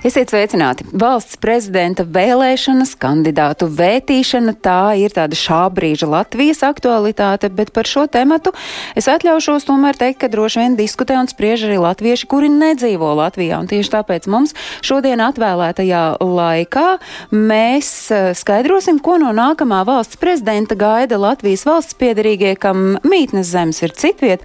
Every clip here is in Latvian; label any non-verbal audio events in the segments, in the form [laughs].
Esiet sveicināti! Valsts prezidenta vēlēšanas, kandidātu vētīšana - tā ir tāda šā brīža Latvijas aktualitāte, bet par šo tematu es atļaušos tomēr teikt, ka droši vien diskutē un spriež arī latvieši, kuri nedzīvo Latvijā. Un tieši tāpēc mums šodien atvēlētajā laikā mēs eh, skaidrosim, ko no nākamā valsts prezidenta gaida Latvijas valsts piedarīgie, kam mītnes zemes ir citviet,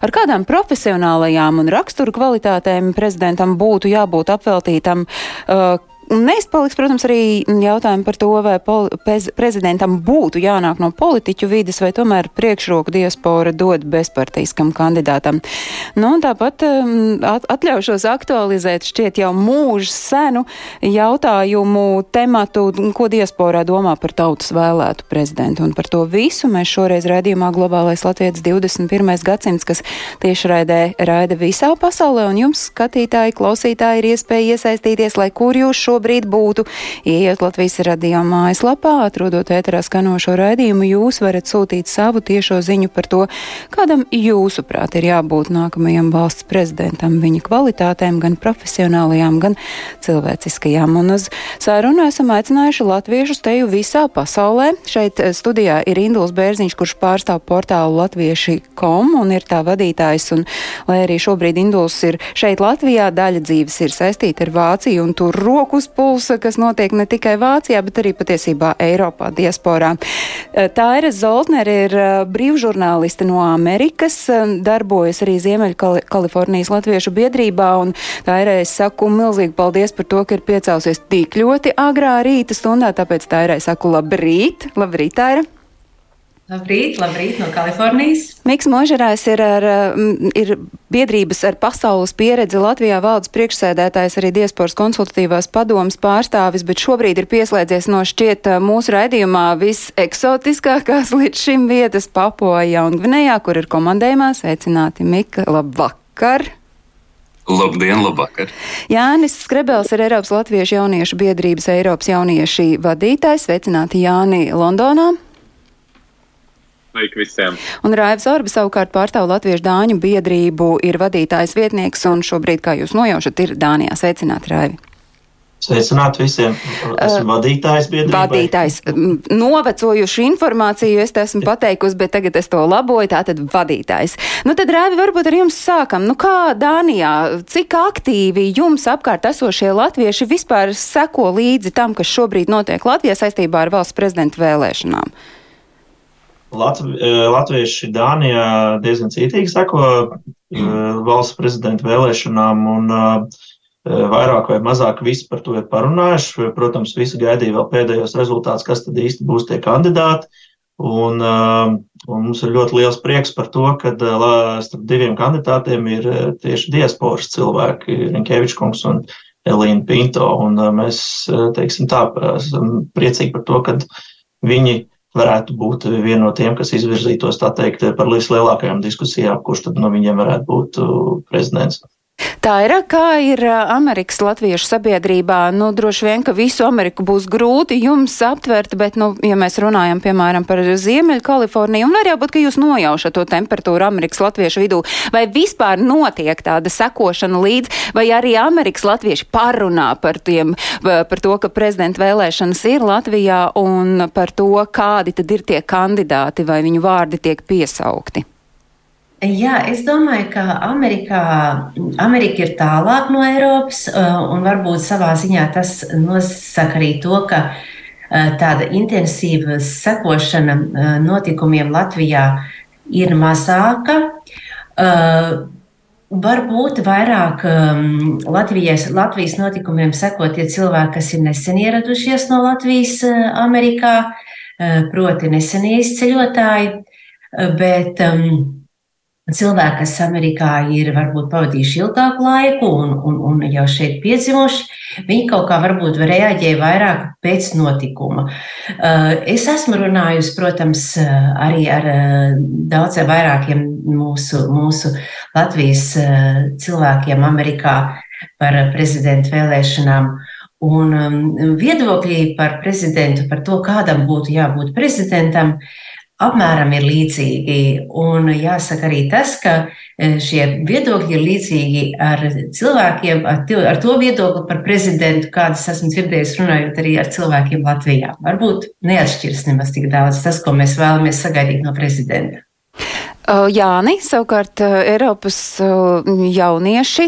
ar kādām profesionālajām un rakstura kvalitātēm prezidentam būtu jābūt apveltītam Uh, Un neizpaliks, protams, arī jautājumi par to, vai prezidentam būtu jānāk no politiķu vides, vai tomēr priekšroku diaspora dod bezpartīskam kandidātam. Nu, tāpat um, at, atļaušos aktualizēt šķiet jau mūžu senu jautājumu tematu, ko diasporā domā par tautas vēlētu prezidentu. Un par to visu mēs šoreiz raidījumā Globālais Latvijas 21. gadsimts, kas tieši raidē raida visā pasaulē, un jums, skatītāji, klausītāji, ir iespēja iesaistīties, lai kur jūs šo šobrīd būtu. Iejot Latvijas radio mājaslapā, atrodot ēterā skanošo raidījumu, jūs varat sūtīt savu tiešo ziņu par to, kādam jūsuprāt ir jābūt nākamajam valsts prezidentam, viņa kvalitātēm, gan profesionālajām, gan cilvēciskajām. Un uz sārunu esam aicinājuši latviešus teju visā pasaulē. Šeit studijā ir Induls Bērziņš, kurš pārstāv portālu latvieši.com un ir tā vadītājs. Un, lai arī šobrīd Induls ir šeit Latvijā, daļa dzīves ir saistīta ar Vāciju un tur rokas pulsa, kas notiek ne tikai Vācijā, bet arī patiesībā Eiropā, diasporā. Tā ir Zoltner, ir brīvžurnāliste no Amerikas, darbojas arī Ziemeļkalifornijas Latviešu biedrībā, un tā ir, es saku, milzīgi paldies par to, ka ir piecausies tik ļoti agrā rīta stundā, tāpēc tā ir, es saku, labrīt, labrīt, tā ir. Labrīt, labrīt no Kalifornijas. Miks Možerājs ir, ar, ir biedrības ar pasaules pieredzi Latvijā valdes priekšsēdētājs, arī diasporas konsultatīvās padomas pārstāvis, bet šobrīd ir pieslēdzies no šķiet mūsu raidījumā viseksotiskākās līdz šim vietas Papoja un Gvinējā, kur ir komandējumā. Sveicināti, Mika, labvakar! Labdien, labvakar! Jānis Skrebels ir Eiropas Latviešu jauniešu biedrības Eiropas jaunieši vadītājs. Sveicināti Jāni Londonā! Sveiki visiem! Un Raivs Orba savukārt pārstāv Latviešu dāņu biedrību, ir vadītājs vietnieks un šobrīd, kā jūs nojaušat, ir Dānijā. Sveicināti, Raivi! Sveicināti visiem! Esmu uh, vadītājs biedrībai. Vadītājs. Novecojuši informāciju es te esmu pateikusi, bet tagad es to laboju, tātad vadītājs. Nu tad, Raivi, varbūt ar jums sākam. Nu kā Dānijā, cik aktīvi jums apkārt esošie latvieši vispār seko līdzi tam, kas šobrīd notiek Latvijā saistībā ar valsts prezidenta vēlēšanām? Latvi, Latvieši Dānijā diezgan cītīgi seko valsts prezidenta vēlēšanām, un vairāk vai mazāk visi par to ir parunājuši. Protams, visi gaidīja vēl pēdējos rezultātus, kas tad īsti būs tie kandidāti. Un, un mums ir ļoti liels prieks par to, ka starp diviem kandidātiem ir tieši diasporas cilvēki, Rinkevičs kungs un Elīna Pinto. Un mēs, teiksim tā, esam priecīgi par to, ka viņi varētu būt viena no tiem, kas izvirzītos, teikt, par vislielākajām diskusijām, kurš tad no viņiem varētu būt prezidents. Tā ir, kā ir Amerikas latviešu sabiedrībā. Nu, droši vien, ka visu Ameriku būs grūti jums aptvert, bet, nu, ja mēs runājam, piemēram, par Ziemeļu Kaliforniju, un var jābūt, ka jūs nojaušat to temperatūru Amerikas latviešu vidū, vai vispār notiek tāda sekošana līdz, vai arī Amerikas latvieši parunā par, tiem, par to, ka prezidenta vēlēšanas ir Latvijā un par to, kādi tad ir tie kandidāti, vai viņu vārdi tiek piesaukti. Jā, es domāju, ka Amerikā, Amerika ir tālāk no Eiropas, un varbūt savā ziņā tas nosaka arī to, ka tāda intensīva sekošana notikumiem Latvijā ir mazāka. Varbūt vairāk Latvijas, Latvijas notikumiem seko tie cilvēki, kas ir nesen ieradušies no Latvijas Amerikā, proti nesenie izceļotāji, bet um, cilvēki, kas Amerikā ir varbūt pavadījuši ilgāku laiku un, un, un jau šeit piedzimuši, viņi kaut kā varbūt reaģē vairāk pēc notikuma. Es esmu runājusi, protams, arī ar daudziem vairākiem mūsu, mūsu Latvijas cilvēkiem Amerikā par prezidentu vēlēšanām. Un um, viedokļi par prezidentu, par to, kādam būtu jābūt prezidentam, apmēram ir līdzīgi. Un jāsaka arī tas, ka e, šie viedokļi ir līdzīgi ar cilvēkiem, ar, to viedokli par prezidentu, kādas esmu dzirdējis runājot arī ar cilvēkiem Latvijā. Varbūt neatšķirs nemaz tik daudz tas, ko mēs vēlamies sagaidīt no prezidenta. Jāni, savukārt Eiropas jaunieši,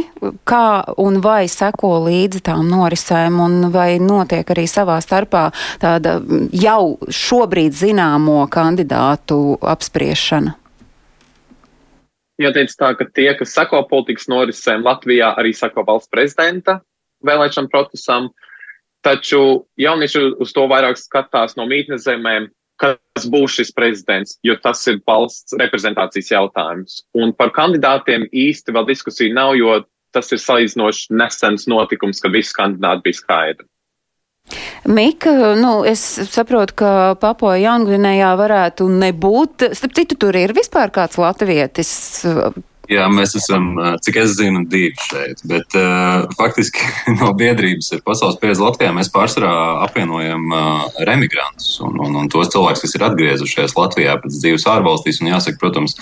kā un vai seko līdzi tām norisēm, un vai notiek arī savā starpā tāda jau šobrīd zināmo kandidātu apspriešana? Jāteic tā, ka tie, kas seko politikas norisēm Latvijā, arī seko valsts prezidenta vēlēšanu procesam, taču jaunieši uz to vairāk skatās no mītnes zemēm, kas būs šis prezidents, jo tas ir valsts reprezentācijas jautājums. Un par kandidātiem īsti vēl diskusija nav, jo tas ir salīdzinoši nesens notikums, kad visi kandidāti bija skaidri. Mika, nu, es saprotu, ka Papo Jaungvinējā varētu nebūt. Starp citu, tur ir vispār kāds latvietis Jā, mēs esam, cik es zinu, divi šeit. Bet uh, faktiski [laughs] no biedrības ir pasaules pieredze Latvijā. Mēs pārsvarā apvienojam uh, remigrantus un, un, un tos cilvēkus, kas ir atgriezušies Latvijā pēc dzīves ārvalstīs. Un jāsaka, protams,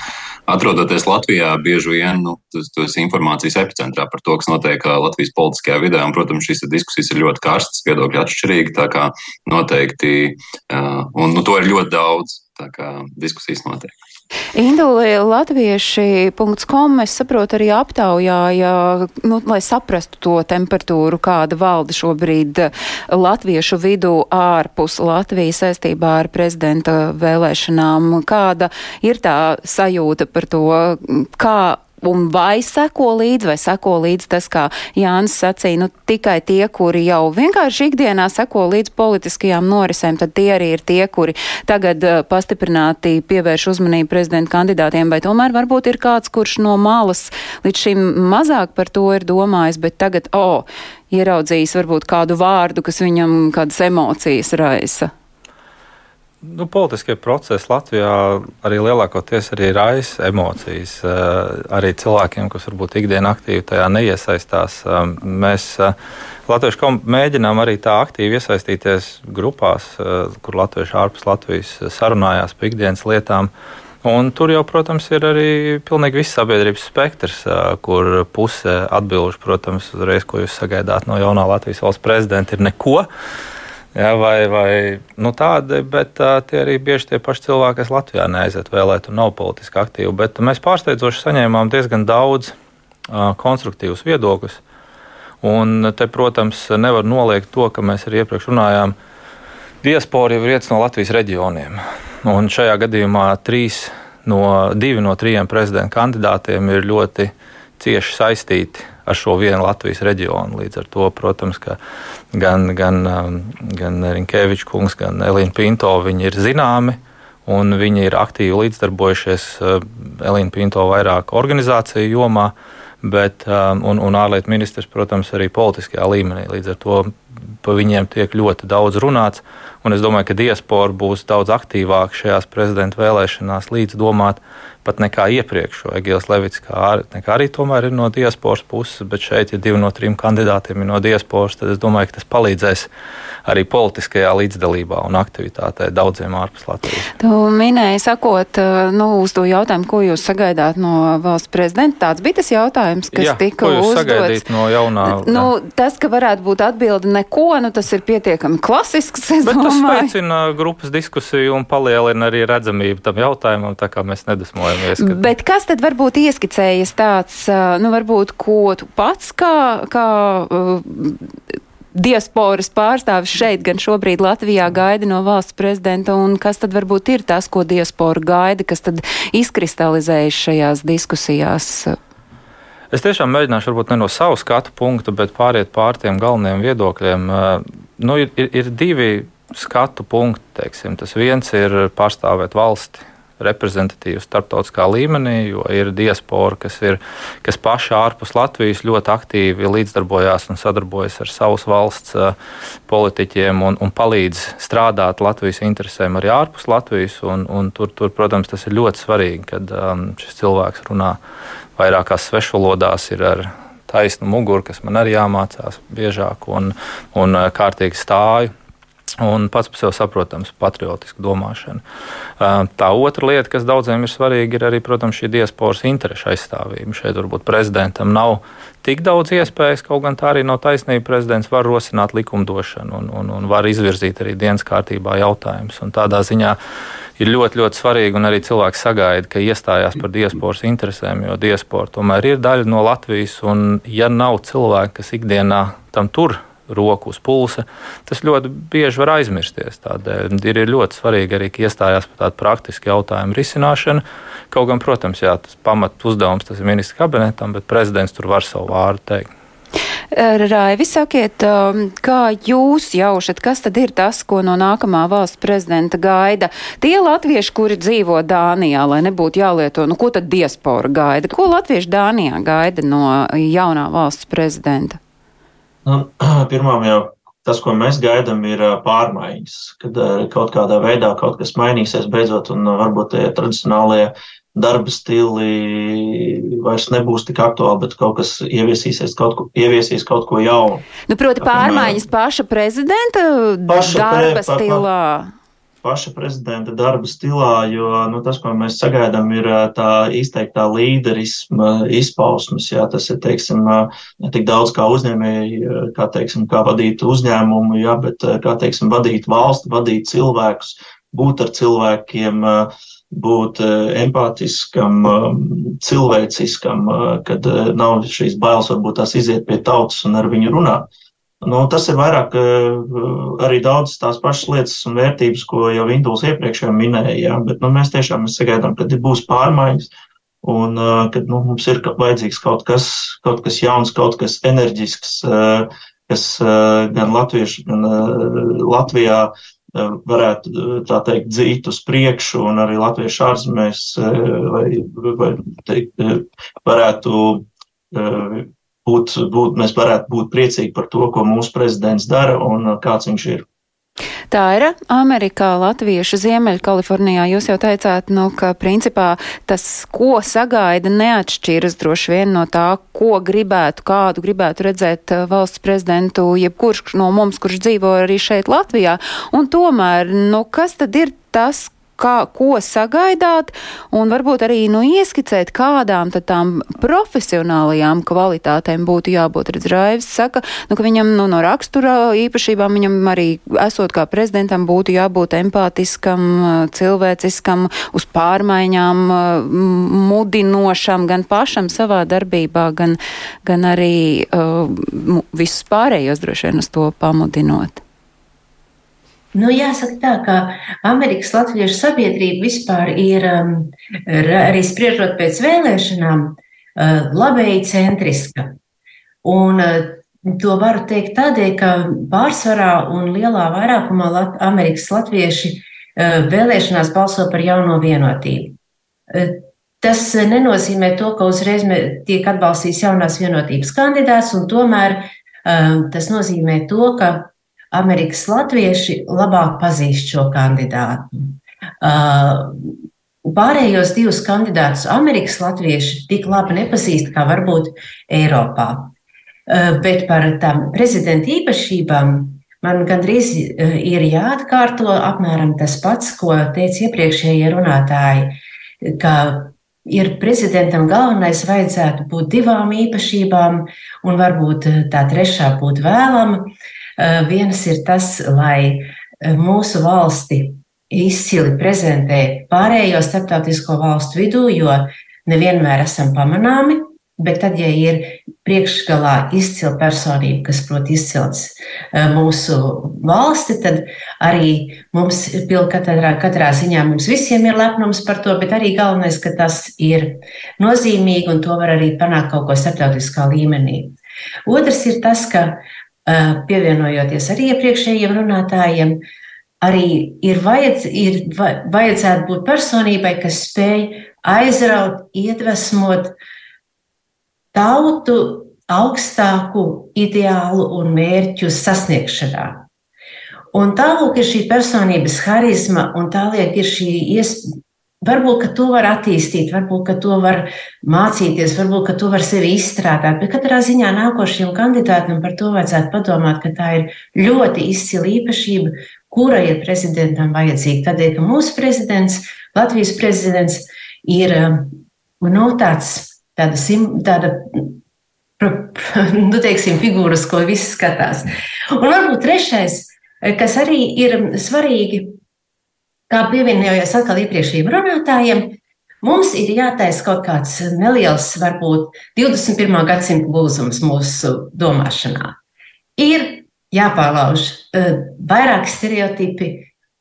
atrodoties Latvijā, bieži vien nu, tas, tas informācijas epicentrā par to, kas notiek Latvijas politiskajā vidē. Un, protams, šīs diskusijas ir ļoti karstas, viedokļi atšķirīgi. Tā kā noteikti, uh, un nu, to ir ļoti daudz. Tā kā diskusijas notiek. Indulī latvieši.com, es saprotu, arī aptaujāja, nu, lai saprastu to temperatūru, kāda valda šobrīd latviešu vidū ārpus Latvijas saistībā ar prezidenta vēlēšanām. Kāda ir tā sajūta par to, kā un vai seko līdzi, vai seko līdzi tas, kā Jānis sacīja, nu tikai tie, kuri jau vienkārši ikdienā seko līdzi politiskajām norisēm, tad tie arī ir tie, kuri tagad uh, pastiprināti pievērš uzmanību prezidenta kandidātiem, vai tomēr varbūt ir kāds, kurš no malas līdz šim mazāk par to ir domājis, bet tagad, o, oh, ieraudzījis varbūt kādu vārdu, kas viņam kādas emocijas raisa. Nu, politiskie procesi Latvijā arī lielākoties arī raisa emocijas. Eh, arī cilvēkiem, kas varbūt ikdienā aktīvi tajā neiesaistās. Eh, mēs eh, Latviešu komu mēģinām arī tā aktīvi iesaistīties grupās, kur latvieši ārpus Latvijas sarunājās par ikdienas lietām. Un tur jau, protams, ir arī pilnīgi viss sabiedrības spektrs, kur puse atbildžu, protams, uzreiz, ko jūs sagaidāt no jaunā Latvijas valsts prezidenta, ir neko. Ja, vai, vai nu tādi, bet uh, tie arī bieži tie paši cilvēki, kas Latvijā neaiziet vēlēt un nav politiski aktīvi. Bet mēs pārsteidzoši saņēmām diezgan daudz uh, konstruktīvus viedokļus. Un te, protams, nevar noliegt to, ka mēs arī iepriekš runājām, diaspora jau ir viens no Latvijas reģioniem. Un šajā gadījumā trīs no, divi no trijiem prezidenta kandidātiem ir ļoti cieši saistīti ar šo vienu Latvijas reģionu. Līdz ar to, protams, gan, gan, um, gan Rinkēvičs kungs, gan Elīna Pinto ir zināmi. Un viņi ir aktīvi līdzdarbojušies uh, Elīna Pinto vairāk organizāciju jomā, bet, um, un, un ārlietu ministrs, protams, arī politiskajā līmenī. Līdz ar to par viņiem tiek ļoti daudz runāts. Un es domāju, ka diaspora būs daudz aktīvāka šajās prezidenta vēlēšanās līdzdomāt pat nekā iepriekš. Egils Levits kā, kā arī tomēr ir no diasporas puses, bet šeit, ja divi no trim kandidātiem ir no diasporas, tad es domāju, ka tas palīdzēs arī politiskajā līdzdalībā un aktivitātē daudziem ārpus Latvijas. Tu minēji, sakot, nu, uz to jautājumu, ko jūs sagaidāt no valsts prezidenta. Tāds bija tas jautājums, kas Jā, tika uzdots. No jaunā, nu, tas, ka varētu būt atbilde neko, nu, tas ir pietiekami klasisks. Bet domāju. tas veicina grupas diskusiju un palielina arī redzamību tam jautājumam, tā kā mēs nedusmojam iedomājamies. Ka... Bet kas tad varbūt ieskicējas tāds, nu varbūt ko tu pats kā, kā diasporas pārstāvis šeit, gan šobrīd Latvijā gaida no valsts prezidenta, un kas tad varbūt ir tas, ko diaspora gaida, kas tad izkristalizējas šajās diskusijās? Es tiešām mēģināšu, varbūt ne no savu skatu punktu, bet pāriet pār tiem galvenajiem viedokļiem. Nu, ir, ir, ir divi skatu punkti. Teiksim. Tas viens ir pārstāvēt valsti reprezentatīvs starptautiskā līmenī, jo ir diaspora, kas, ir, kas paši ārpus Latvijas ļoti aktīvi līdzdarbojās un sadarbojas ar savas valsts politiķiem un, un palīdz strādāt Latvijas interesēm arī ārpus Latvijas. Un, un tur, tur, protams, tas ir ļoti svarīgi, kad um, šis cilvēks runā vairākās svešvalodās, ir ar taisnu muguru, kas man arī jāmācās biežāk, un, un kārtīgi stāju un pats par sevi saprotams patriotisku domāšanu. Tā otra lieta, kas daudziem ir svarīga, ir arī, protams, šī diasporas interešu aizstāvība. Šeit varbūt prezidentam nav tik daudz iespējas, kaut gan tā arī nav taisnība. Prezidents var rosināt likumdošanu un, un, un var izvirzīt arī dienas kārtībā jautājumus. Tādā ziņā ir ļoti, ļoti svarīgi, un arī cilvēks sagaida, ka iestājās par diasporas interesēm, jo diaspora tomēr ir daļa no Latvijas, un ja nav cilvēki, kas ikdienā tam tur roku uz pulsa, tas ļoti bieži var aizmirsties. Tādēļ ir ļoti svarīgi arī iestājās par tādu praktisku jautājumu risināšanu. Kaut gan, protams, jā, tas pamat uzdevums tas ir ministra kabinetam, bet prezidents tur var savu vārdu teikt. Raivi, sakiet, um, kā jūs jaušat, kas tad ir tas, ko no nākamā valsts prezidenta gaida? Tie latvieši, kuri dzīvo Dānijā, lai nebūtu jālieto, nu ko tad diaspora gaida? Ko latvieši Dānijā gaida no jaunā valsts prezidenta? Nu, [clears throat] pirmām jau tas, ko mēs gaidām, ir pārmaiņas, kad kaut kādā veidā kaut kas mainīsies beidzot, un varbūt tie tradicionālie darba stili vairs nebūs tik aktuāli, bet kaut kas ieviesīsies, kaut ko, ieviesīs kaut ko jaunu. Nu, proti, pārmaiņas paša prezidenta paša darba pre, stilā. Pa, pa, paša prezidenta darba stilā, jo nu, tas, ko mēs sagaidām, ir tā izteiktā līderisma izpausmes. Jā, tas ir teiksim, ne tik daudz kā uzņēmēji, kā, teiksim, kā vadīt uzņēmumu, jā, bet kā teiksim, vadīt valsti, vadīt cilvēkus, būt ar cilvēkiem. Būt empātiskam, cilvēciskam, kad nav šīs bailes, varbūt tās iziet pie tautas un ar viņu runāt. Nu, tas ir vairāk eh, arī daudz tās pašas lietas un vērtības, ko jau Vinduls iepriekš minēja. Ja? Bet nu, mēs tiešām mēs sagaidām, ka būs pārmaiņas un eh, ka nu, mums ir vajadzīgs kaut kas, kaut kas jauns, kaut kas enerģisks, eh, kas gan latvieši, gan Latvijā varētu tā teikt dzīt uz priekšu un arī latviešu ārzemēs vai, vai teikt, varētu būt, būt, mēs varētu būt priecīgi par to, ko mūsu prezidents dara un kāds viņš ir. Tā ir Amerikā, Latviešu Ziemeļkalifornijā. Jūs jau teicāt, nu, ka principā tas, ko sagaida, neatšķiras droši vien no tā, ko gribētu, kādu gribētu redzēt uh, valsts prezidentu, jebkurš no mums, kurš dzīvo arī šeit Latvijā. Un tomēr, nu, kas tad ir tas, kā, ko sagaidāt, un varbūt arī nu, ieskicēt, kādām tām profesionālajām kvalitātēm būtu jābūt. Redz, Raivis saka, nu, ka viņam nu, no rakstura īpašībām, viņam arī esot kā prezidentam, būtu jābūt empātiskam, cilvēciskam, uz pārmaiņām mudinošam gan pašam savā darbībā, gan, gan arī uh, visus pārējos droši vien uz to pamudinot. Nu, jāsaka tā, ka Amerikas Latviešu sabiedrība vispār ir, um, arī spriežot pēc vēlēšanām, uh, labēji centriska. Un uh, to varu teikt tādēļ, ka pārsvarā un lielā vairākumā Lat Amerikas latvieši uh, vēlēšanās balso par jauno vienotību. Tas nenozīmē to, ka uzreiz tiek atbalstīts jaunās vienotības kandidāts, un tomēr tas nozīmē to, ka Amerikas latvieši labāk pazīst šo kandidātu. Uh, pārējos divus kandidātus Amerikas latvieši tik labi nepazīst kā varbūt Eiropā. Uh, bet par tām prezidenta īpašībām man gandrīz uh, ir jāatkārto apmēram tas pats, ko teica iepriekšējie runātāji, ka ir prezidentam galvenais vajadzētu būt divām īpašībām, un varbūt tā trešā būtu vēlama. Eh, viens ir tas, lai eh, mūsu valsti izcili prezentē pārējo starptautisko valstu vidū, jo nevienmēr esam pamanāmi, bet tad, ja ir priekšgalā izcila personība, kas prot izcilts eh, mūsu valsti, tad arī mums katrā, katrā ziņā mums visiem ir lepnums par to, bet arī galvenais, ka tas ir nozīmīgi un to var arī panākt kaut ko starptautiskā līmenī. Otrs ir tas, ka pievienojoties arī iepriekšējiem runātājiem, arī ir, vajadz, ir vajadzētu būt personībai, kas spēj aizraut, iedvesmot tautu augstāku ideālu un mērķu sasniegšanā. Un tālāk ir šī personības harizma, un tālāk ir šī iespēja. Varbūt, ka to var attīstīt, varbūt, ka to var mācīties, varbūt, ka to var sevi izstrādāt, bet katrā ziņā nākošajam kandidātam par to vajadzētu padomāt, ka tā ir ļoti izcila īpašība, kura ir prezidentam vajadzīga. Tādēļ, ka mūsu prezidents, Latvijas prezidents, ir nu, tāds, tāda, tāda [laughs] nu, teiksim, figūras, ko visi skatās. Un varbūt trešais, kas arī ir svarīgi, kā pievienojos atkal iepriekšējiem runātājiem, mums ir jātaisa kaut kāds neliels, varbūt 21. gadsimta lūzums mūsu domāšanā. Ir jāpārlauž uh, vairāk stereotipi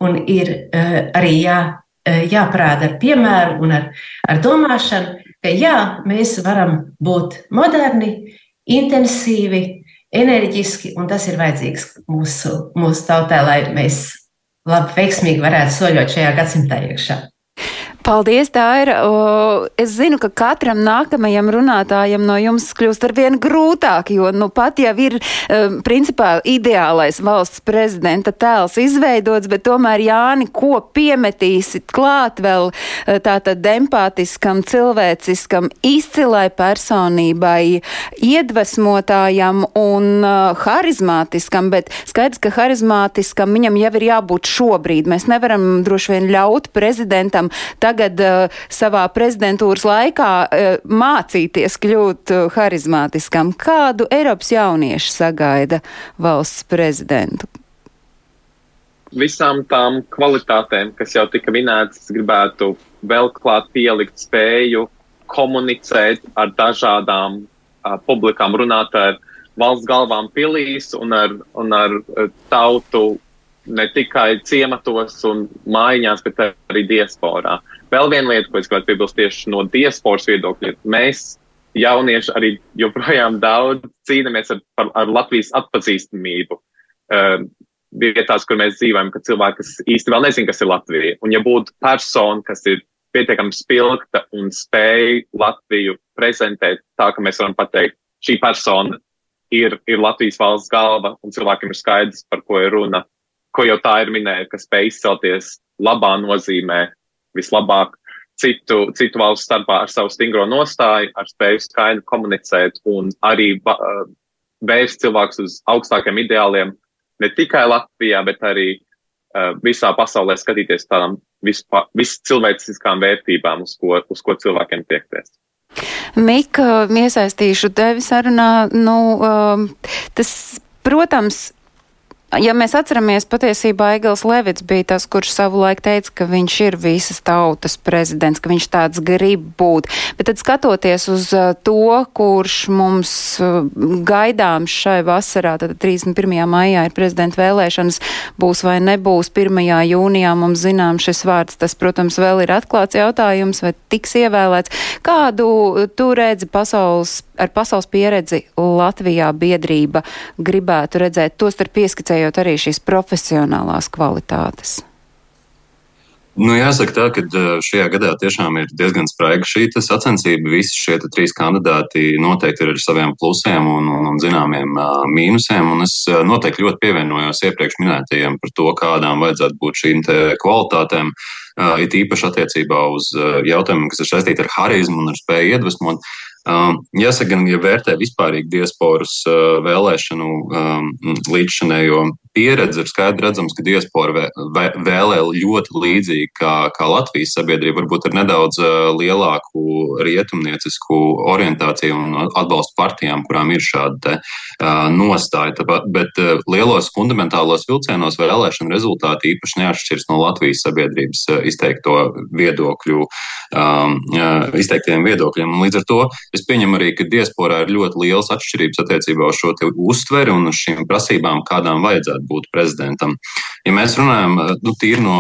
un ir uh, arī jā, uh, jāparāda ar piemēru un ar, ar domāšanu, ka jā, mēs varam būt moderni, intensīvi, enerģiski, un tas ir vajadzīgs mūsu, mūsu tautē, lai mēs labi, veiksmīgi varētu soļot šajā gadsimtā iekšā. Paldies, tā ir. Es zinu, ka katram nākamajam runātājam no jums kļūst ar vien grūtāk, jo nu pat jau ir principā ideālais valsts prezidenta tēls izveidots, bet tomēr Jāni, ko piemetīsit klāt vēl e, tātad empātiskam, cilvēciskam, izcilai personībai, iedvesmotājam un uh, harizmātiskam, bet skaidrs, ka harizmātiskam viņam jau ir jābūt šobrīd. Mēs nevaram droši vien ļaut prezidentam tā tagad uh, savā prezidentūras laikā uh, mācīties kļūt uh, harizmātiskam. Kādu Eiropas jauniešu sagaida valsts prezidentu? Visām tām kvalitātēm, kas jau tika minētas, es gribētu vēl klāt pielikt spēju komunicēt ar dažādām uh, publikām, runāt ar valsts galvām pilīs un ar, un ar uh, tautu ne tikai ciematos un mājiņās, bet arī diasporā. Vēl viena lieta, ko es gribētu piebilst tieši no diasporas viedokļa, mēs jaunieši arī joprojām daudz cīnāmies ar, ar, ar Latvijas atpazīstamību. Uh, vietās, kur mēs dzīvojam, ka cilvēki, kas īsti vēl nezina, kas ir Latvija. Un ja būtu persona, kas ir pietiekami spilgta un spēj Latviju prezentēt tā, ka mēs varam pateikt, šī persona ir, ir Latvijas valsts galva un cilvēkiem ir skaidrs, par ko ir runa, ko jau tā ir minēta, ka spēj izcelties labā nozīmē vislabāk citu, citu valstu starpā ar savu stingro nostāju, ar spēju skaidri komunicēt un arī uh, vērst cilvēkus uz augstākiem ideāliem ne tikai Latvijā, bet arī uh, visā pasaulē skatīties tādām viscilvēciskām vērtībām, uz ko, uz ko cilvēkiem tiekties. Mika, iesaistīšu tevi sarunā. Nu, um, tas, protams, Ja mēs atceramies, patiesībā Egils Levits bija tas, kurš savulaik teica, ka viņš ir visas tautas prezidents, ka viņš tāds grib būt. Bet tad skatoties uz uh, to, kurš mums uh, gaidāms šai vasarā, tad 31. maijā ir prezidenta vēlēšanas, būs vai nebūs 1. jūnijā, mums zinām šis vārds, tas, protams, vēl ir atklāts jautājums, vai tiks ievēlēts. Kādu tu redzi pasaules, ar pasaules pieredzi Latvijā biedrība gribētu redzēt, tos starp pieskicēt vērtējot arī šīs profesionālās kvalitātes? Nu, jāsaka, tā, ka šajā gadā tiešām ir diezgan spraiga šī sacensība. Visi šie trīs kandidāti noteikti ir ar saviem plusiem un, un, un zināmiem uh, mīnusiem. Un es noteikti ļoti pievienojos iepriekš minētajiem par to, kādām vajadzētu būt šīm kvalitātēm. It īpaši attiecībā uz jautājumiem, kas ir saistīti ar harizmu un ar spēju iedvesmot. Uh, jāsaka, gan, ja vērtē vispārīgi diasporas uh, vēlēšanu um, līdzšanējo pieredzi, ir skaidri redzams, ka diaspora vēlē ļoti līdzīgi kā, kā Latvijas sabiedrība, varbūt ar nedaudz lielāku rietumniecisku orientāciju un atbalstu partijām, kurām ir šāda nostāja. Bet lielos fundamentālos vilcienos vēlēšanu rezultāti īpaši neatšķirs no Latvijas sabiedrības izteikto viedokļu, izteiktiem viedokļiem. Un līdz ar to Es pieņemu arī, ka diasporā ir ļoti liels atšķirības attiecībā uz šo uztveri un uz šīm prasībām, kādām vajadzētu būt prezidentam. Ja mēs runājam nu, tīri no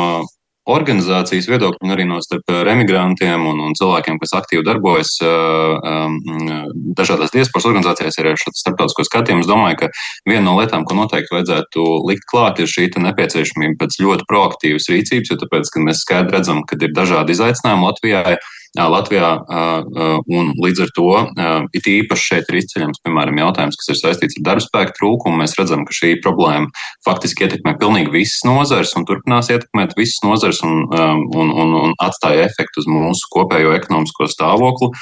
organizācijas viedokļa, un arī no starp remigrantiem un, un cilvēkiem, kas aktīvi darbojas um, dažādās diasporas organizācijās, ir šāds starptautisko skatījumu. Es domāju, ka viena no lietām, ko noteikti vajadzētu likt klāt, ir šī nepieciešamība pēc ļoti proaktīvas rīcības, jo tāpēc, ka mēs skaidri redzam, ka ir dažādi izaicinājumi Latvijai Latvijā. Un līdz ar to it īpaši šeit ir izceļams, piemēram, jautājums, kas ir saistīts ar darbspēku trūkumu. Mēs redzam, ka šī problēma faktiski ietekmē pilnīgi visas nozares un turpinās ietekmēt visas nozares un, un, un, un atstāja efektu uz mūsu kopējo ekonomisko stāvokli.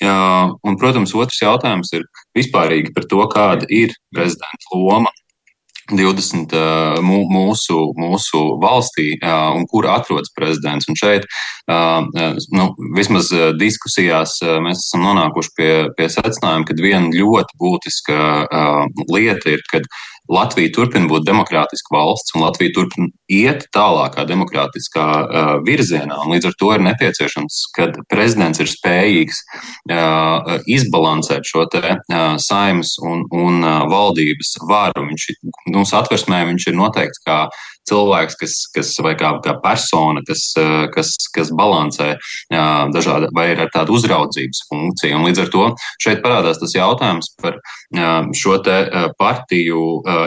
Un, protams, otrs jautājums ir vispārīgi par to, kāda ir prezidenta loma 20 mūsu, mūsu valstī, un kur atrodas prezidents. Un šeit, nu, vismaz diskusijās, mēs esam nonākuši pie, pie secinājuma, ka viena ļoti būtiska lieta ir, kad Latvija turpina būt demokrātiska valsts, un Latvija turpina iet tālākā demokrātiskā uh, virzienā. Līdz ar to ir nepieciešams, ka prezidents ir spējīgs uh, izbalansēt šo te, uh, saimnes un, un uh, valdības varu. Viņš, nu, satversmē viņš ir noteikts kā cilvēks, kas, kas vai kā, kā persona, kas, kas, kas balansē dažādi, vai ir ar tādu uzraudzības funkciju. Un līdz ar to šeit parādās tas jautājums par šo te partiju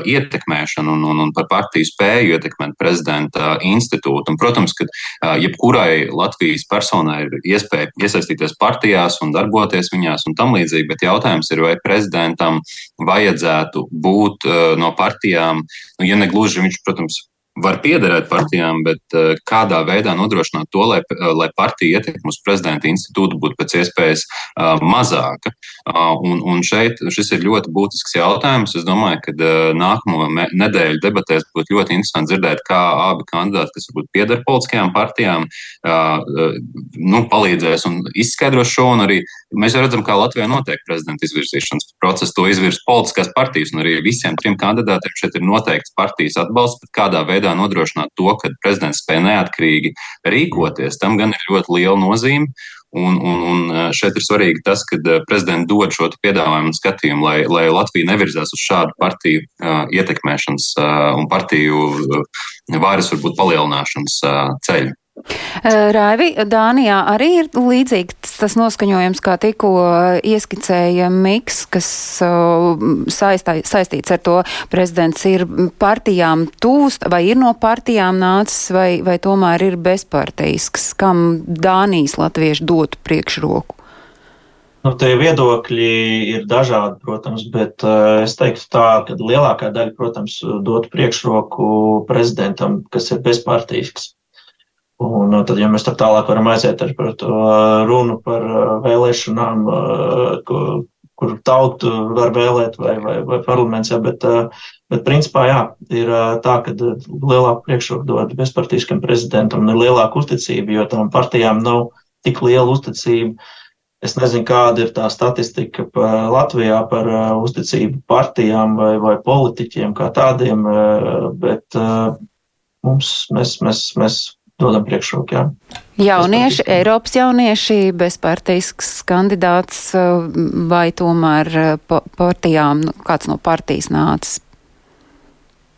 ietekmēšanu un, un, un par partiju spēju ietekmēt prezidenta institūtu. Un, protams, ka jebkurai Latvijas personai ir iespēja iesaistīties partijās un darboties viņās un tam līdzīgi, bet jautājums ir, vai prezidentam vajadzētu būt no partijām, nu, ja ne gluži viņš, protams, var piederēt partijām, bet uh, kādā veidā nodrošināt to, lai, uh, lai partija ietekme uz prezidenta institūtu būtu pēc iespējas uh, mazāka. Uh, un, un šeit šis ir ļoti būtisks jautājums. Es domāju, ka nākamo nedēļu debatēs būtu ļoti interesanti dzirdēt, kā abi kandidāti, kas varbūt pieder politiskajām partijām, uh, nu, palīdzēs un izskaidros šo. Un arī mēs jau redzam, kā Latvijā notiek prezidenta izvirzīšanas process. To izvirz politiskās partijas, un arī visiem trim kandidātiem šeit ir noteikts partijas atbalsts, bet kādā veidā veidā nodrošināt to, ka prezidents spēj neatkarīgi rīkoties, tam gan ir ļoti liela nozīme. Un, un, un e, šeit ir svarīgi tas, ka e, prezidents dod šo piedāvājumu un skatījumu, lai, lai Latvija nevirzās uz šādu partiju uh, ietekmēšanas uh, un partiju uh, varas varbūt palielināšanas ceļu. Raivi, Dānijā arī ir līdzīgs tas noskaņojums, kā tikko ieskicēja Miks, kas saistā, saistīts ar to prezidents ir partijām tūst, vai ir no partijām nācis, vai, vai tomēr ir bezparteisks, kam Dānijas latvieši dotu priekšroku? Nu, tie viedokļi ir dažādi, protams, bet uh, es teiktu tā, ka lielākā daļa, protams, dotu priekšroku prezidentam, kas ir bezpartīsks. Un tad, ja mēs tā tālāk varam aiziet ar par to runu par vēlēšanām, kur, kur tautu var vēlēt vai, vai, vai parlaments, jā, bet, bet principā jā, ir tā, ka lielāku priekšroku dod bezpartīskam prezidentam un ir lielāka uzticība, jo tām partijām nav tik liela uzticība. Es nezinu, kāda ir tā statistika par Latvijā par uzticību partijām vai, vai politiķiem kā tādiem, bet mums, mēs, mēs, mēs dodam priekšroku. Jā. Jaunieši, Eiropas jaunieši, bezpartisks kandidāts uh, vai tomēr uh, partijām, nu, kāds no partijas nācis?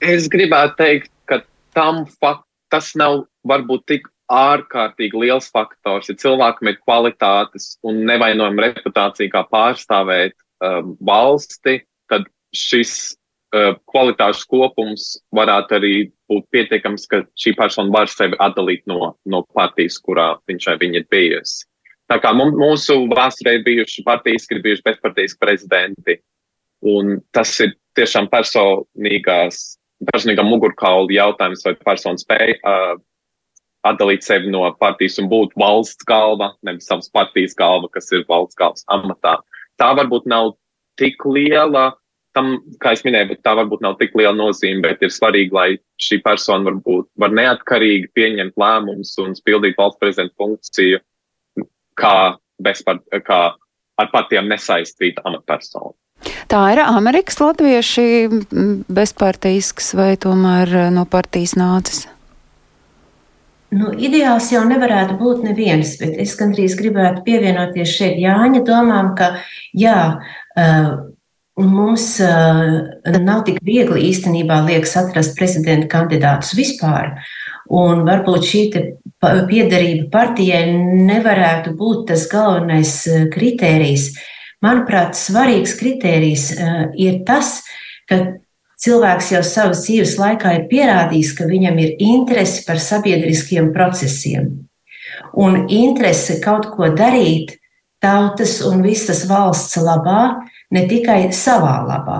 Es gribētu teikt, ka tam fakt, tas nav varbūt tik ārkārtīgi liels faktors. Ja cilvēkam ir kvalitātes un nevainojama reputācija, kā pārstāvēt um, valsti, tad šis kvalitāšu kopums varētu arī būt pietiekams, ka šī persona var sevi atdalīt no, no partijas, kurā viņš vai viņa ir bijusi. Tā kā mūsu vēsturē ir bijuši partijas, ir bijuši bezpartijas prezidenti, un tas ir tiešām personīgās, personīgā mugurkaula jautājums, vai persona spēja uh, atdalīt sevi no partijas un būt valsts galva, nevis savas partijas galva, kas ir valsts galvas amatā. Tā varbūt nav tik liela tam, kā es minēju, bet tā varbūt nav tik liela nozīme, bet ir svarīgi, lai šī persona varbūt var neatkarīgi pieņemt lēmumus un pildīt valsts prezidenta funkciju kā, bezpart, kā ar partijām nesaistīta amatpersona. Tā ir Amerikas latvieši bezpartīsks vai tomēr eh, no partijas nācis? Nu, ideāls jau nevarētu būt neviens, bet es gandrīz gribētu pievienoties šeit Jāņa domām, ka jā, uh, Mums uh, nav tik viegli īstenībā liekas atrast prezidenta kandidātus vispār. Un varbūt šī piederība partijai nevarētu būt tas galvenais kritērijs. Manuprāt, svarīgs kritērijs ir tas, ka cilvēks jau savas dzīves laikā ir pierādījis, ka viņam ir interese par sabiedriskiem procesiem. Un interese kaut ko darīt tautas un visas valsts labā, ne tikai savā labā.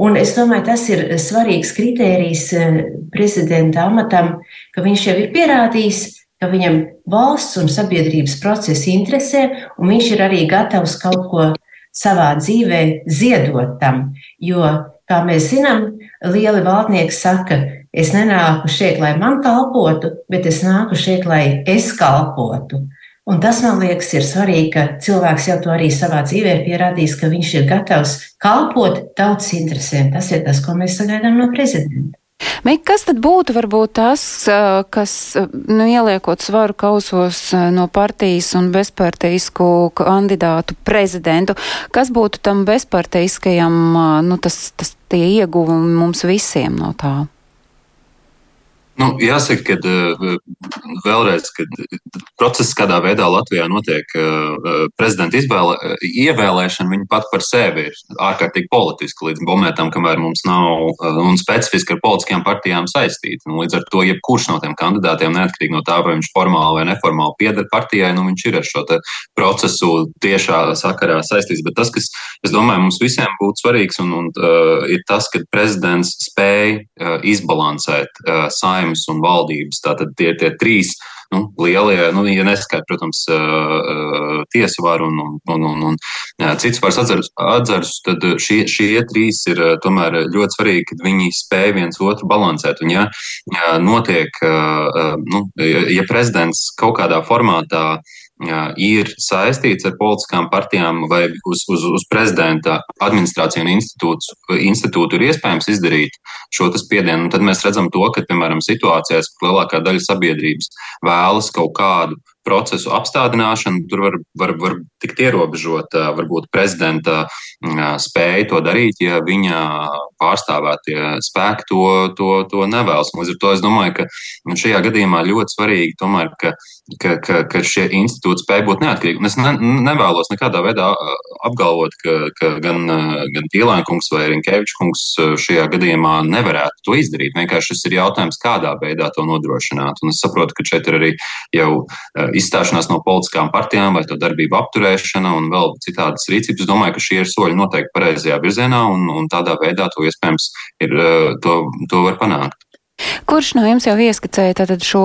Un es domāju, tas ir svarīgs kritērijs eh, prezidenta amatam, ka viņš jau ir pierādījis, ka viņam valsts un sabiedrības procesi interesē, un viņš ir arī gatavs kaut ko savā dzīvē ziedot tam. Jo, kā mēs zinām, lieli valdnieki saka, es nenāku šeit, lai man kalpotu, bet es nāku šeit, lai es kalpotu. Un tas, man liekas, ir svarīgi, ka cilvēks jau to arī savā dzīvē ir pierādījis, ka viņš ir gatavs kalpot tautas interesēm. Tas ir tas, ko mēs sagaidām no prezidenta. Mik, kas tad būtu varbūt tas, kas, nu, ieliekot svaru kausos no partijas un bezpartijisku kandidātu prezidentu, kas būtu tam bezpartijiskajam, nu, tas, tas tie ieguvumi mums visiem no tā? Nu, jāsaka, ka eh, vēlreiz, kad process, kādā veidā Latvijā notiek eh, prezidenta izvēle, eh, ievēlēšana, viņa pat par sevi ir ārkārtīgi politiska līdz momentam, kamēr mums nav un specifiski ar politiskajām partijām saistīta. Nu, līdz ar to, jebkurš no tiem kandidātiem, neatkarīgi no tā, vai viņš formāli vai neformāli pieder partijai, nu, viņš ir ar šo procesu tiešā sakarā saistīts. Bet tas, kas, es domāju, mums visiem būtu svarīgs, un, un, uh, ir tas, ka prezidents spēj uh, izbalansēt uh, saimnu saimnes un valdības. Tātad tie ir tie trīs nu, lielie, nu, ja neskaidrs, protams, tiesu varu un, un, un, un, un cits varas atzarus, tad šie, šie trīs ir tomēr ļoti svarīgi, ka viņi spēj viens otru balansēt. Un ja, notiek, nu, ja prezidents kaut kādā formātā ir saistīts ar politiskām partijām vai uz, uz, uz prezidenta administrāciju un institūtu, institūtu ir iespējams izdarīt šo spiedienu, tad mēs redzam to, ka, piemēram, situācijās, kur lielākā daļa sabiedrības vēlas kaut kādu procesu apstādināšana, tur var, var, var tikt ierobežota varbūt prezidenta spēja to darīt, ja viņa pārstāvētie spēki to, to, to nevēlas. Līdz ar to es domāju, ka nu, šajā gadījumā ļoti svarīgi tomēr, ka, ka, ka, ka šie institūti spēj būt neatkarīgi. Un es ne, nevēlos nekādā veidā apgalvot, ka, ka gan, gan Tīlēnkungs vai Rinkevičs šajā gadījumā nevarētu to izdarīt. Vienkārši šis ir jautājums, kādā veidā to nodrošināt. Un es saprotu, ka šeit ir arī jau izstāšanās no politiskām partijām vai to darbību apturēšana un vēl citādas rīcības. Domāju, ka šie ir soļi noteikti pareizajā virzienā un, un tādā veidā to iespējams ir, eh, to, to var panākt. Kurš no jums jau ieskicēja tātad šo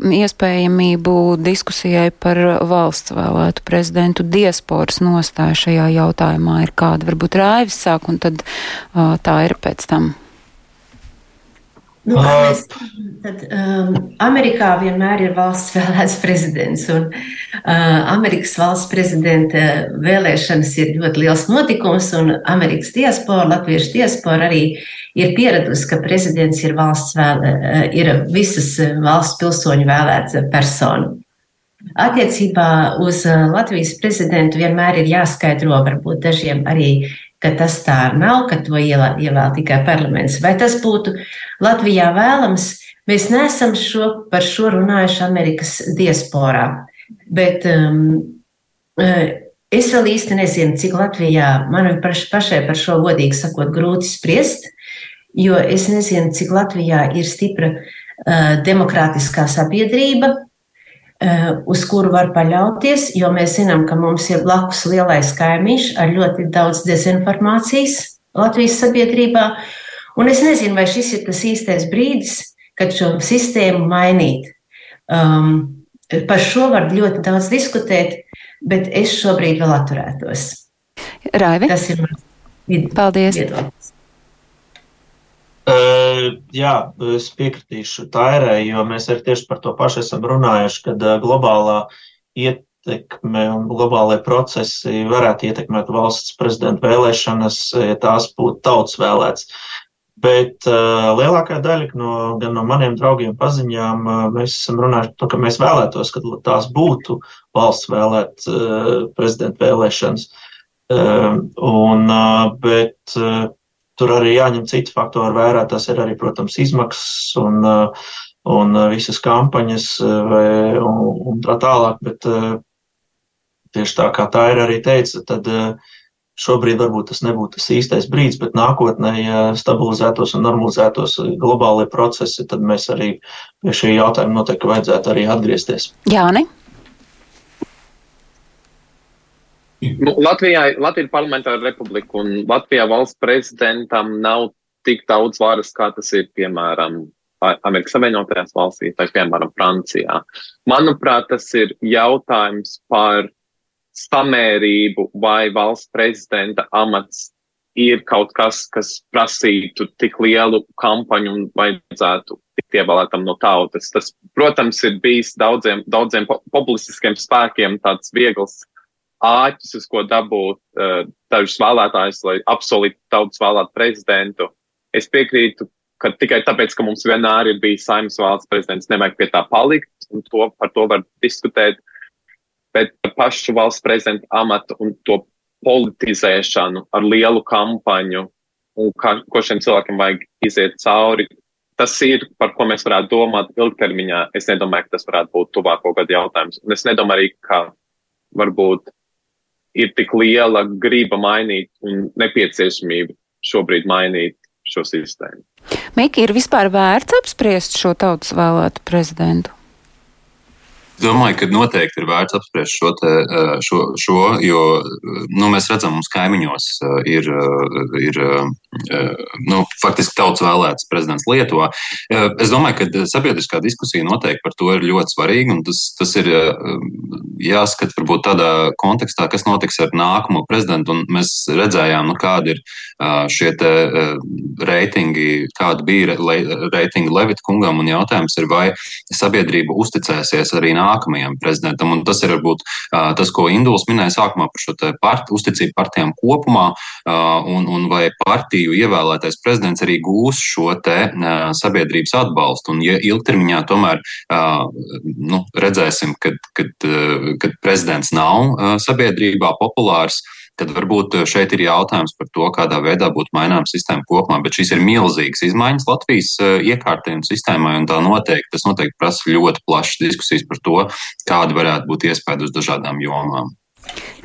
iespējamību diskusijai par valsts vēlētu prezidentu diasporas nostāju šajā jautājumā ir kāda? Varbūt Raivis sāk un tad uh, tā ir pēc tam. Nu, mēs, tad, um, Amerikā vienmēr ir valsts [laughs] vēlēts prezidents, un uh, Amerikas valsts prezidenta vēlēšanas ir ļoti liels notikums, un Amerikas diaspora, Latviešu diaspora arī ir pieradusi, ka prezidents ir valsts vēl, uh, ir visas valsts pilsoņu vēlēts persona. Attiecībā uz uh, Latvijas prezidentu vienmēr ir jāskaidro varbūt dažiem arī ka tas tā nav, ka to ievēl tikai parlaments. Vai tas būtu Latvijā vēlams? Mēs neesam šo, par šo runājuši Amerikas diasporā, bet um, uh, es vēl īsti nezinu, cik Latvijā man pašai par šo godīgi sakot grūti spriest, jo es nezinu, cik Latvijā ir stipra uh, demokrātiskā sabiedrība, Eh, uz kuru var paļauties, jo mēs zinām, ka mums ir blakus lielais kaimiņš ar ļoti daudz dezinformācijas Latvijas sabiedrībā. Un es nezinu, vai šis ir tas īstais brīdis, kad šo sistēmu mainīt. Um, par šo var ļoti daudz diskutēt, bet es šobrīd vēl atturētos. Raivi? Tas ir mans Paldies. viedoklis. Jā, es piekritīšu Tairai, jo mēs arī tieši par to pašu esam runājuši, kad globālā ietekme un globālajie procesi varētu ietekmēt valsts prezidenta vēlēšanas, ja tās būtu tautas vēlēts. Bet uh, lielākā daļa no, gan no maniem draugiem paziņām uh, mēs esam runājuši par to, ka mēs vēlētos, ka tās būtu valsts vēlēt uh, prezidenta vēlēšanas. Uh, un, uh, bet, uh, Tur arī jāņem citi faktori vērā. Tas ir arī, protams, izmaksas un, uh, un visas kampaņas vai, un, un tā tālāk. Bet tieši tā kā tā ir arī teica, tad šobrīd varbūt tas nebūtu tas īstais brīdis, bet nākotnē, ja stabilizētos un normalizētos globālie procesi, tad mēs arī pie šī jautājuma noteikti vajadzētu arī atgriezties. Jāni? Nu, Latvijā, Latvija ir parlamentāra republika, un Latvijā valsts prezidentam nav tik daudz varas, kā tas ir, piemēram, Amerikas Savienotajās valstīs, vai, piemēram, Francijā. Manuprāt, tas ir jautājums par samērību, vai valsts prezidenta amats ir kaut kas, kas prasītu tik lielu kampaņu un vajadzētu tikt ievēlētam no tautas. Tas, protams, ir bijis daudziem, daudziem populistiskiem spēkiem tāds viegls āķis, uz ko dabūt uh, dažus vēlētājus, lai apsolītu tautas vēlēt prezidentu. Es piekrītu, ka tikai tāpēc, ka mums vienmēr ir bijis saimnes valsts prezidents, nevajag pie tā palikt, un to, par to var diskutēt. Bet par pašu valsts prezidenta amatu un to politizēšanu ar lielu kampaņu un kā, ko šiem cilvēkiem vajag iziet cauri, tas ir, par ko mēs varētu domāt ilgtermiņā. Es nedomāju, ka tas varētu būt tuvāko gadu jautājums. Un es nedomāju arī, ka varbūt ir tik liela griba mainīt un nepieciešamība šobrīd mainīt šo sistēmu. Miki, ir vispār vērts apspriest šo tautas vēlētu prezidentu? Domāju, ka noteikti ir vērts apspriest šo, te, eh, šo, šo jo nu, mēs redzam, mums kaimiņos eh, ir, eh, ir nu, faktiski tauts vēlēts prezidents Lietuvā. Es domāju, ka sabiedriskā diskusija noteikti par to ir ļoti svarīga, un tas, tas ir jāskat varbūt tādā kontekstā, kas notiks ar nākamo prezidentu, un mēs redzējām, nu, kādi ir šie te reitingi, kāda bija reitingi Levita kungam, un jautājums ir, vai sabiedrība uzticēsies arī nākamajam prezidentam. Un tas ir varbūt tas, ko Induls minēja sākumā par šo part, uzticību partijām kopumā, un, un vai partiju ievēlētais prezidents arī gūs šo te sabiedrības atbalstu. Un, ja ilgtermiņā tomēr nu, redzēsim, kad, kad, kad prezidents nav sabiedrībā populārs, tad varbūt eh, šeit ir jautājums par to, kādā veidā būtu maināma sistēma kopumā. Bet šīs ir milzīgas izmaiņas Latvijas eh, iekārtai un sistēmai, un tā noteikti, tas noteikti prasa ļoti plašas diskusijas par to, kāda varētu būt iespēja uz dažādām jomām.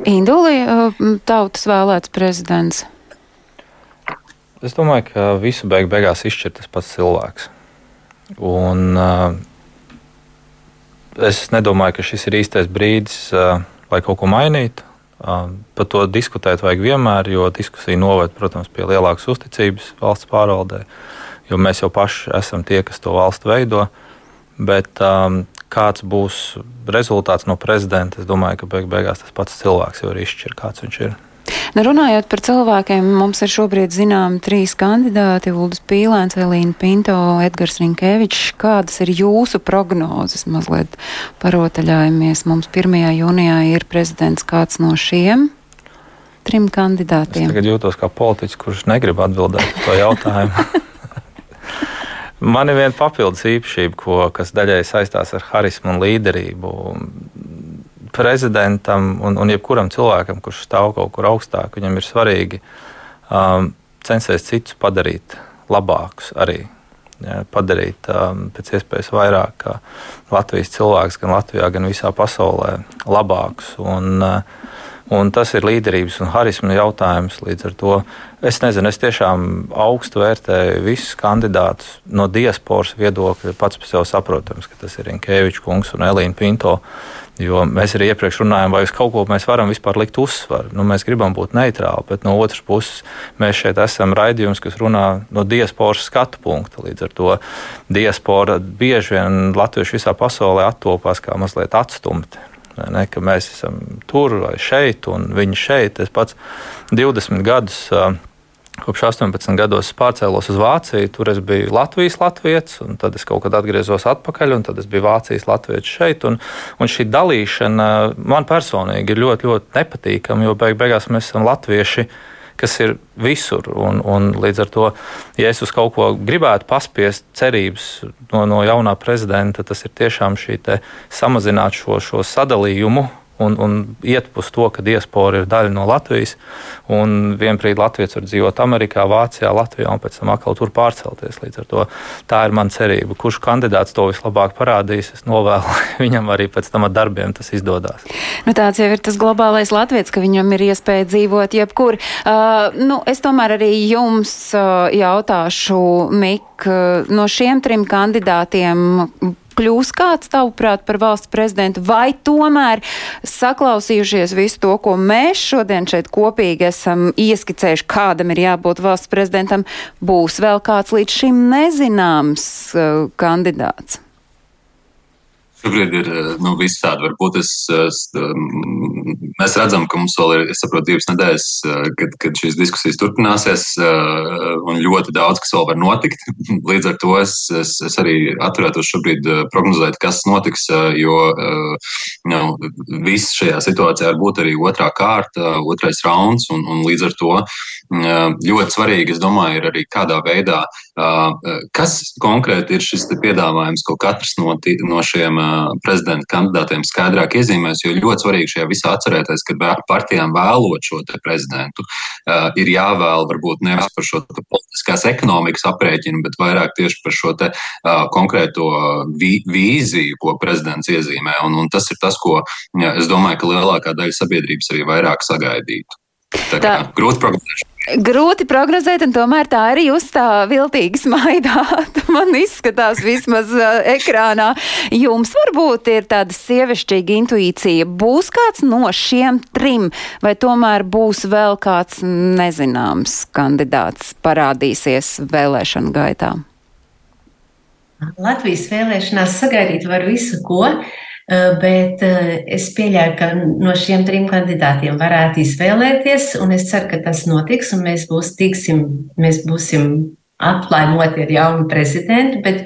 Indulī, eh, tautas vēlēts prezidents. Es domāju, ka visu beig beigās izšķir tas pats cilvēks. Un, uh, es nedomāju, ka šis ir īstais brīdis, uh, lai kaut ko mainītu. Par to diskutēt vajag vienmēr, jo diskusija noved, protams, pie lielākas uzticības valsts pārvaldē, jo mēs jau paši esam tie, kas to valstu veido. Bet um, kāds būs rezultāts no prezidenta, es domāju, ka beig beigās tas pats cilvēks jau ir izšķir, kāds viņš ir. Nu, runājot par cilvēkiem, mums ir šobrīd zināmi trīs kandidāti - Uldis Pīlēns, Elīna Pinto, Edgars Rinkevičs. Kādas ir jūsu prognozes? Mazliet parotaļājamies. Mums 1. jūnijā ir prezidents kāds no šiem trim kandidātiem. Es tagad jūtos kā politiķis, kurš negrib atbildēt uz to jautājumu. [laughs] Man ir viena papildus īpašība, ko, kas daļai saistās ar harismu un līderību prezidentam un, un jebkuram cilvēkam, kurš stāv kaut kur augstāk, viņam ir svarīgi um, censties citus padarīt labākus arī. Ja, padarīt um, pēc iespējas vairāk Latvijas cilvēkus, gan Latvijā, gan visā pasaulē labākus. Un, uh, Un tas ir līderības un harisma jautājums. Līdz ar to es nezinu, es tiešām augstu vērtēju visus kandidātus no diasporas viedokļa. Pats par sevi saprotams, ka tas ir Inkevičs kungs un Elīna Pinto. Jo mēs arī iepriekš runājām, vai uz kaut ko mēs varam vispār likt uzsvaru. Nu, mēs gribam būt neitrāli, bet no otras puses mēs šeit esam raidījums, kas runā no diasporas skatu punkta. Līdz ar to diaspora bieži vien Latvieši visā pasaulē attopās kā mazliet atstumti Ne, mēs esam tur vai šeit, un viņi šeit. Es pats 20 gadus. Kopš 18 gados pārcēlos uz Vāciju. Tur es biju Latvijas latviečs, un tad es kaut kad atgriezos atpakaļ, un tad es biju Vācijas latviečs šeit. Un, un šī dalīšana man personīgi ir ļoti, ļoti nepatīkama, jo beig beigās mēs esam latvieši kas ir visur. Un, un līdz ar to, ja es uz kaut ko gribētu paspiest cerības no, no jaunā prezidenta, tas ir tiešām šī samazināt šo, šo sadalījumu un, un iet uz to, ka diaspora ir daļa no Latvijas. Un vienbrīd Latvijas var dzīvot Amerikā, Vācijā, Latvijā un pēc tam atkal tur pārcelties. Līdz ar to tā ir mana cerība. Kurš kandidāts to vislabāk parādīs, es novēlu, [laughs] viņam arī pēc tam ar darbiem tas izdodas. Nu, tāds jau ir tas globālais latviečs, ka viņam ir iespēja dzīvot jebkur. Uh, nu, es tomēr arī jums uh, jautāšu, Mik, uh, no šiem trim kandidātiem kļūs kāds, tavuprāt, par valsts prezidentu, vai tomēr saklausījušies visu to, ko mēs šodien šeit kopīgi esam ieskicējuši, kādam ir jābūt valsts prezidentam, būs vēl kāds līdz šim nezināms uh, kandidāts? Šobrīd ir nu, visādi. Varbūt es, es, mēs redzam, ka mums vēl ir, saprotu, divas nedēļas, kad, kad šīs diskusijas turpināsies, un ļoti daudz kas vēl var notikt. [laughs] Līdz ar to es, es, es arī atturētos šobrīd prognozēt, kas notiks, jo nu, viss šajā situācijā var būt arī otrā kārta, otrais rauns, un, un līdz ar to ļoti svarīgi, es domāju, ir arī kādā veidā, kas konkrēti ir šis piedāvājums, ko katrs no, no šiem prezidenta kandidātiem skaidrāk iezīmēs. Jo ļoti svarīgi šajā visā atcerēties, ka partijām vēlot šo prezidentu, ir jāvēl varbūt nevis par šo politiskās ekonomikas aprēķinu, bet vairāk tieši par šo te, konkrēto vīziju, ko prezidents iezīmē. Un, un tas ir tas, ko es domāju, ka lielākā daļa sabiedrības arī vairāk sagaidītu. Tā tā. grūti prognozēt. Grūti prognozēt, un tomēr tā arī jūs tā viltīgi smaidāt. [laughs] Man izskatās vismaz uh, ekrānā. Jums varbūt ir tāda sievišķīga intuīcija. Būs kāds no šiem trim, vai tomēr būs vēl kāds nezināms kandidāts parādīsies vēlēšanu gaitā? Latvijas vēlēšanās sagaidīt var visu, ko. Eh, bet eh, es pieļauju, ka no šiem trim kandidātiem varētu izvēlēties, un es ceru, ka tas notiks, un mēs, būs, tiksim, mēs būsim atlaimoti ar jaunu prezidentu. Bet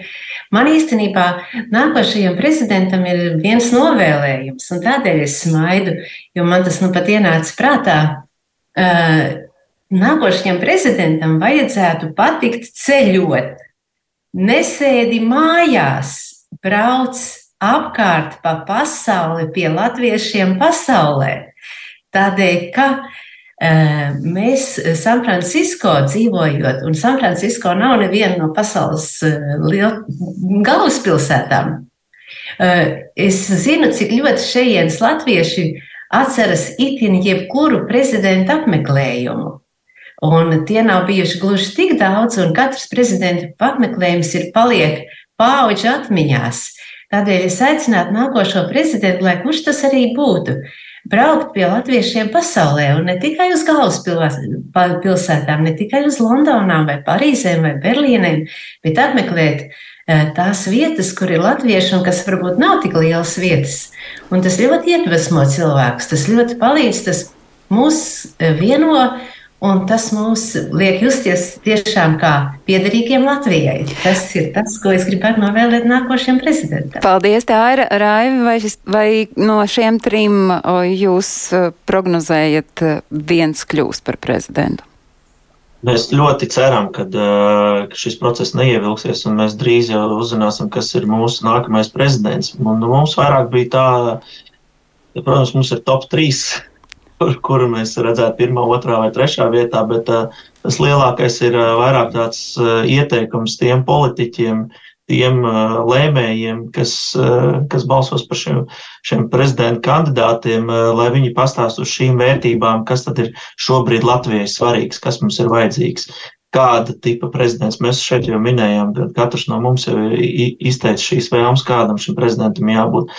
man īstenībā nākošajam prezidentam ir viens novēlējums, un tādēļ es smaidu, jo man tas nu pat ienāca prātā. Eh, nākošajam prezidentam vajadzētu patikt ceļot, nesēdi mājās, brauc apkārt pa pasauli pie latviešiem pasaulē. Tādēļ, ka uh, mēs San Francisco dzīvojot, un San Francisco nav neviena no pasaules uh, galvaspilsētām. Uh, es zinu, cik ļoti šejienes latvieši atceras itin jebkuru prezidenta apmeklējumu. Un tie nav bijuši gluži tik daudz, un katrs prezidenta apmeklējums ir paliek pauģu atmiņās. Tādēļ es aicinātu nākošo prezidentu, lai kurš tas arī būtu, braukt pie latviešiem pasaulē, un ne tikai uz galvaspilsētām, ne tikai uz Londonām, vai Parīzēm, vai Berlīnēm, bet apmeklēt eh, tās vietas, kur ir latvieši, un kas varbūt nav tik lielas vietas. Un tas ļoti iedvesmo cilvēkus, tas ļoti palīdz, tas mūs eh, vieno Un tas mums liek justies tiešām kā piederīgiem Latvijai. Tas ir tas, ko es gribētu novēlēt nākošajam prezidentam. Paldies, tā ir Raivi, vai, šis, vai no šiem trim jūs prognozējat viens kļūs par prezidentu? Mēs ļoti ceram, ka šis process neievilksies, un mēs drīz jau uzzināsim, kas ir mūsu nākamais prezidents. Un mums vairāk bija tā, protams, mums ir top 3 kur, kuru mēs redzētu pirmā, otrā vai trešā vietā, bet uh, tas lielākais ir uh, vairāk tāds uh, ieteikums tiem politiķiem, tiem uh, lēmējiem, kas, uh, kas balsos par šiem, šiem prezidenta kandidātiem, uh, lai viņi pastāst uz šīm vērtībām, kas tad ir šobrīd Latvijai svarīgs, kas mums ir vajadzīgs. Kāda tipa prezidents mēs šeit jau minējām, ka katrs no mums jau izteica šīs vēlmes, kādam šim prezidentam jābūt.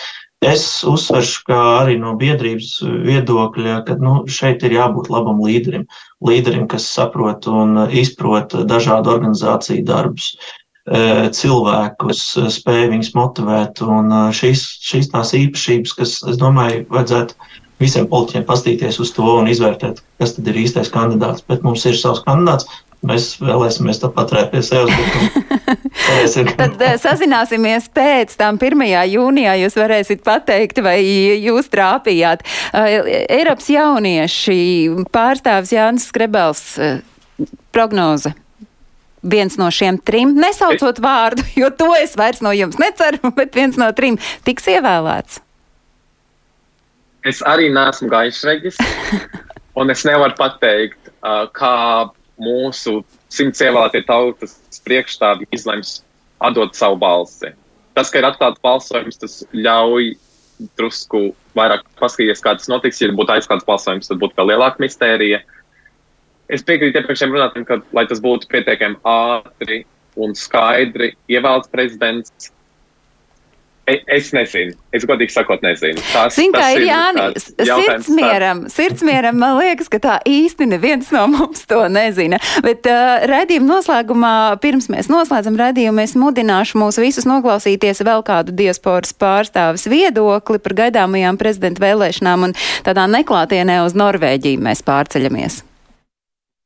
Es uzsveršu, kā arī no biedrības viedokļa, ka nu, šeit ir jābūt labam līderim. Līderim, kas saprot un izprot dažādu organizāciju darbus, e, cilvēkus, spēj viņus motivēt. Un e, šīs, šīs tās īpašības, kas, es domāju, vajadzētu visiem politiķiem pastīties uz to un izvērtēt, kas tad ir īstais kandidāts. Bet mums ir savs kandidāts, Mēs vēlēsimies paturēt pie sevis. Tad eh, sazināsimies pēc tam 1. jūnijā. Jūs varēsiet pateikt, vai jūs trāpījāt. Eh, Eiropas jaunieši pārstāvs Jānis Skrebels eh, prognoze. Viens no šiem trim, nesaucot vārdu, jo to es vairs no jums neceru, [laughs] bet viens no trim tiks ievēlēts. es arī neesmu gaišreģis, [laughs] un es nevaru pateikt, kā mūsu simts ievēlētie tautas priekšstāvi izlems atdot savu balsi. Tas, ka ir atklāts balsojums, tas ļauj drusku vairāk paskatīties, kā tas notiks. Ja būtu aizklāts balsojums, tad būtu vēl lielāka mistērija. Es piekrītu iepriekšējiem runātājiem, ka, lai tas būtu pietiekami ātri un skaidri ievēlēts prezidents, es nezinu. Es godīgi sakot, nezinu. Tas, Zin, tas ir Jānis. Sirdsmieram, sirdsmieram, man liekas, ka tā īsti neviens no mums to nezina. Bet uh, redzījuma noslēgumā, pirms mēs noslēdzam redzījumu, es mudināšu mūs visus noklausīties vēl kādu diasporas pārstāvis viedokli par gaidāmajām prezidenta vēlēšanām un tādā neklātienē uz Norvēģiju mēs pārceļamies.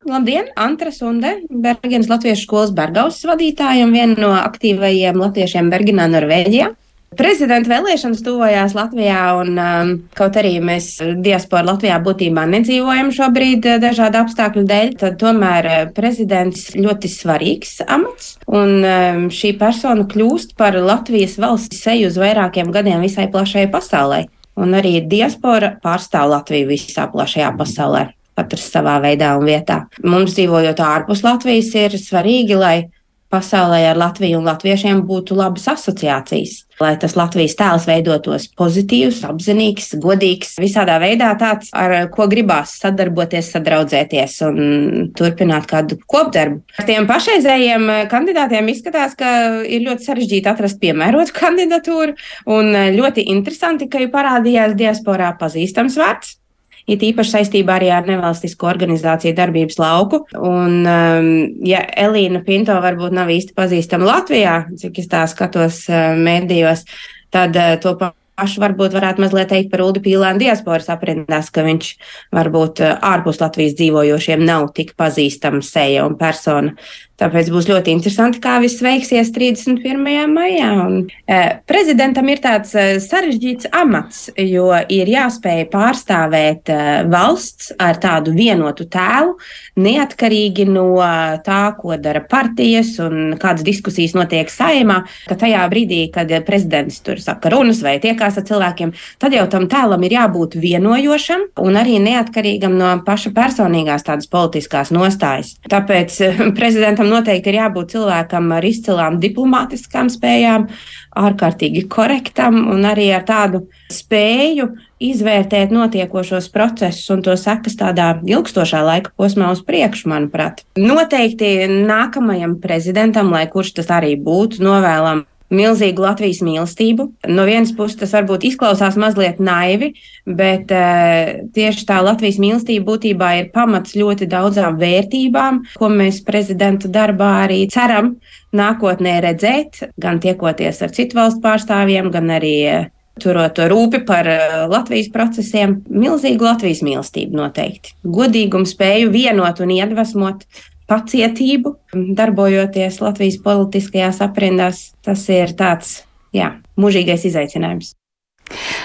Labdien! Antra Sunde, Bergenas Latviešu skolas Bergausas vadītāja un viena no aktīvajiem latviešiem Bergenā, Norvēģijā. Prezidenta vēlēšanas tuvojās Latvijā, un um, kaut arī mēs diaspora Latvijā būtībā nedzīvojam šobrīd uh, dažādu apstākļu dēļ, tad tomēr uh, prezidents ļoti svarīgs amats, un um, šī persona kļūst par Latvijas valsts seju uz vairākiem gadiem visai plašajai pasaulē. Un arī diaspora pārstāv Latviju visā plašajā pasaulē, katrs savā veidā un vietā. Mums dzīvojot ārpus Latvijas ir svarīgi, lai pasaulē ar Latviju un latviešiem būtu labas asociācijas, lai tas Latvijas tēls veidotos pozitīvs, apzinīgs, godīgs, visādā veidā tāds, ar ko gribās sadarboties, sadraudzēties un turpināt kādu kopdarbu. Ar tiem pašreizējiem kandidātiem izskatās, ka ir ļoti sarežģīti atrast piemērotu [laughs] kandidatūru, un ļoti interesanti, ka ir parādījās diasporā pazīstams vārds it īpaši saistībā arī ar nevalstisko organizāciju darbības lauku. Un, um, ja Elīna Pinto varbūt nav īsti pazīstama Latvijā, cik es tā skatos uh, mēdījos, tad uh, to pašu varbūt varētu mazliet teikt par Ulu Pīlānu diasporas aprindās, ka viņš varbūt uh, ārpus Latvijas dzīvojošiem nav tik pazīstama seja un persona. Tāpēc būs ļoti interesanti, kā viss veiksies 31. maijā. Un, e, prezidentam ir tāds e, sarežģīts amats, jo ir jāspēj pārstāvēt e, valsts ar tādu vienotu tēlu, neatkarīgi no tā, ko dara partijas un kādas diskusijas notiek saimā. Ka tajā brīdī, kad prezidents tur saka runas vai tiekās ar cilvēkiem, tad jau tam tēlam ir jābūt vienojošam un arī neatkarīgam no paša personīgās tādas politiskās nostājas. Tāpēc e, [laughs] prezidentam noteikti ir jābūt cilvēkam ar izcilām diplomātiskām spējām, ārkārtīgi korektam un arī ar tādu spēju izvērtēt notiekošos procesus un to sekas tādā ilgstošā laika posmā uz priekšu, manuprāt. Noteikti nākamajam prezidentam, lai kurš tas arī būtu, novēlam milzīgu Latvijas mīlestību. No vienas puses tas varbūt izklausās mazliet naivi, bet uh, tieši tā Latvijas mīlestība būtībā ir pamats ļoti daudzām vērtībām, ko mēs prezidenta darbā arī ceram nākotnē redzēt, gan tiekoties ar citu valstu pārstāvjiem, gan arī uh, turot rūpi par uh, Latvijas procesiem. Milzīgu Latvijas mīlestību noteikti. Godīgumu spēju vienot un iedvesmot pacietību, darbojoties Latvijas politiskajās aprindās. Tas ir tāds, jā, mūžīgais izaicinājums.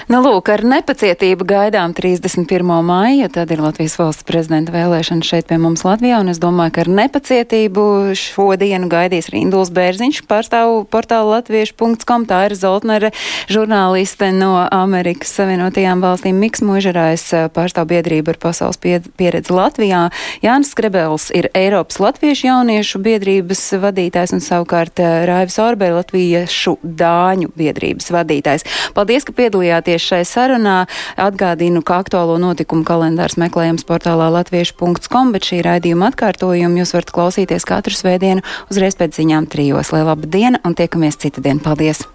Nu, lūk, ar nepacietību gaidām 31. maija, tad ir Latvijas valsts prezidenta vēlēšana šeit pie mums Latvijā, un es domāju, ka ar nepacietību šodienu gaidīs Rinduls Bērziņš, pārstāv portālu latviešu.com, tā ir Zoltnere žurnāliste no Amerikas Savienotajām valstīm, Miks Mužerājs pārstāv biedrību ar pasaules pieredzi Latvijā, Jānis Skrebels ir Eiropas Latviešu jauniešu biedrības vadītājs un savukārt Raivis Orbē Latviešu dāņu biedrības vadītājs. Paldies, ka piedalījāties piedalīties šai sarunā. Atgādinu, ka aktuālo notikumu kalendārs meklējams portālā latviešu.com, bet šī raidījuma atkārtojumu jūs varat klausīties katru svētdienu uzreiz pēc ziņām trijos. Lai laba diena un tiekamies citadien. Paldies!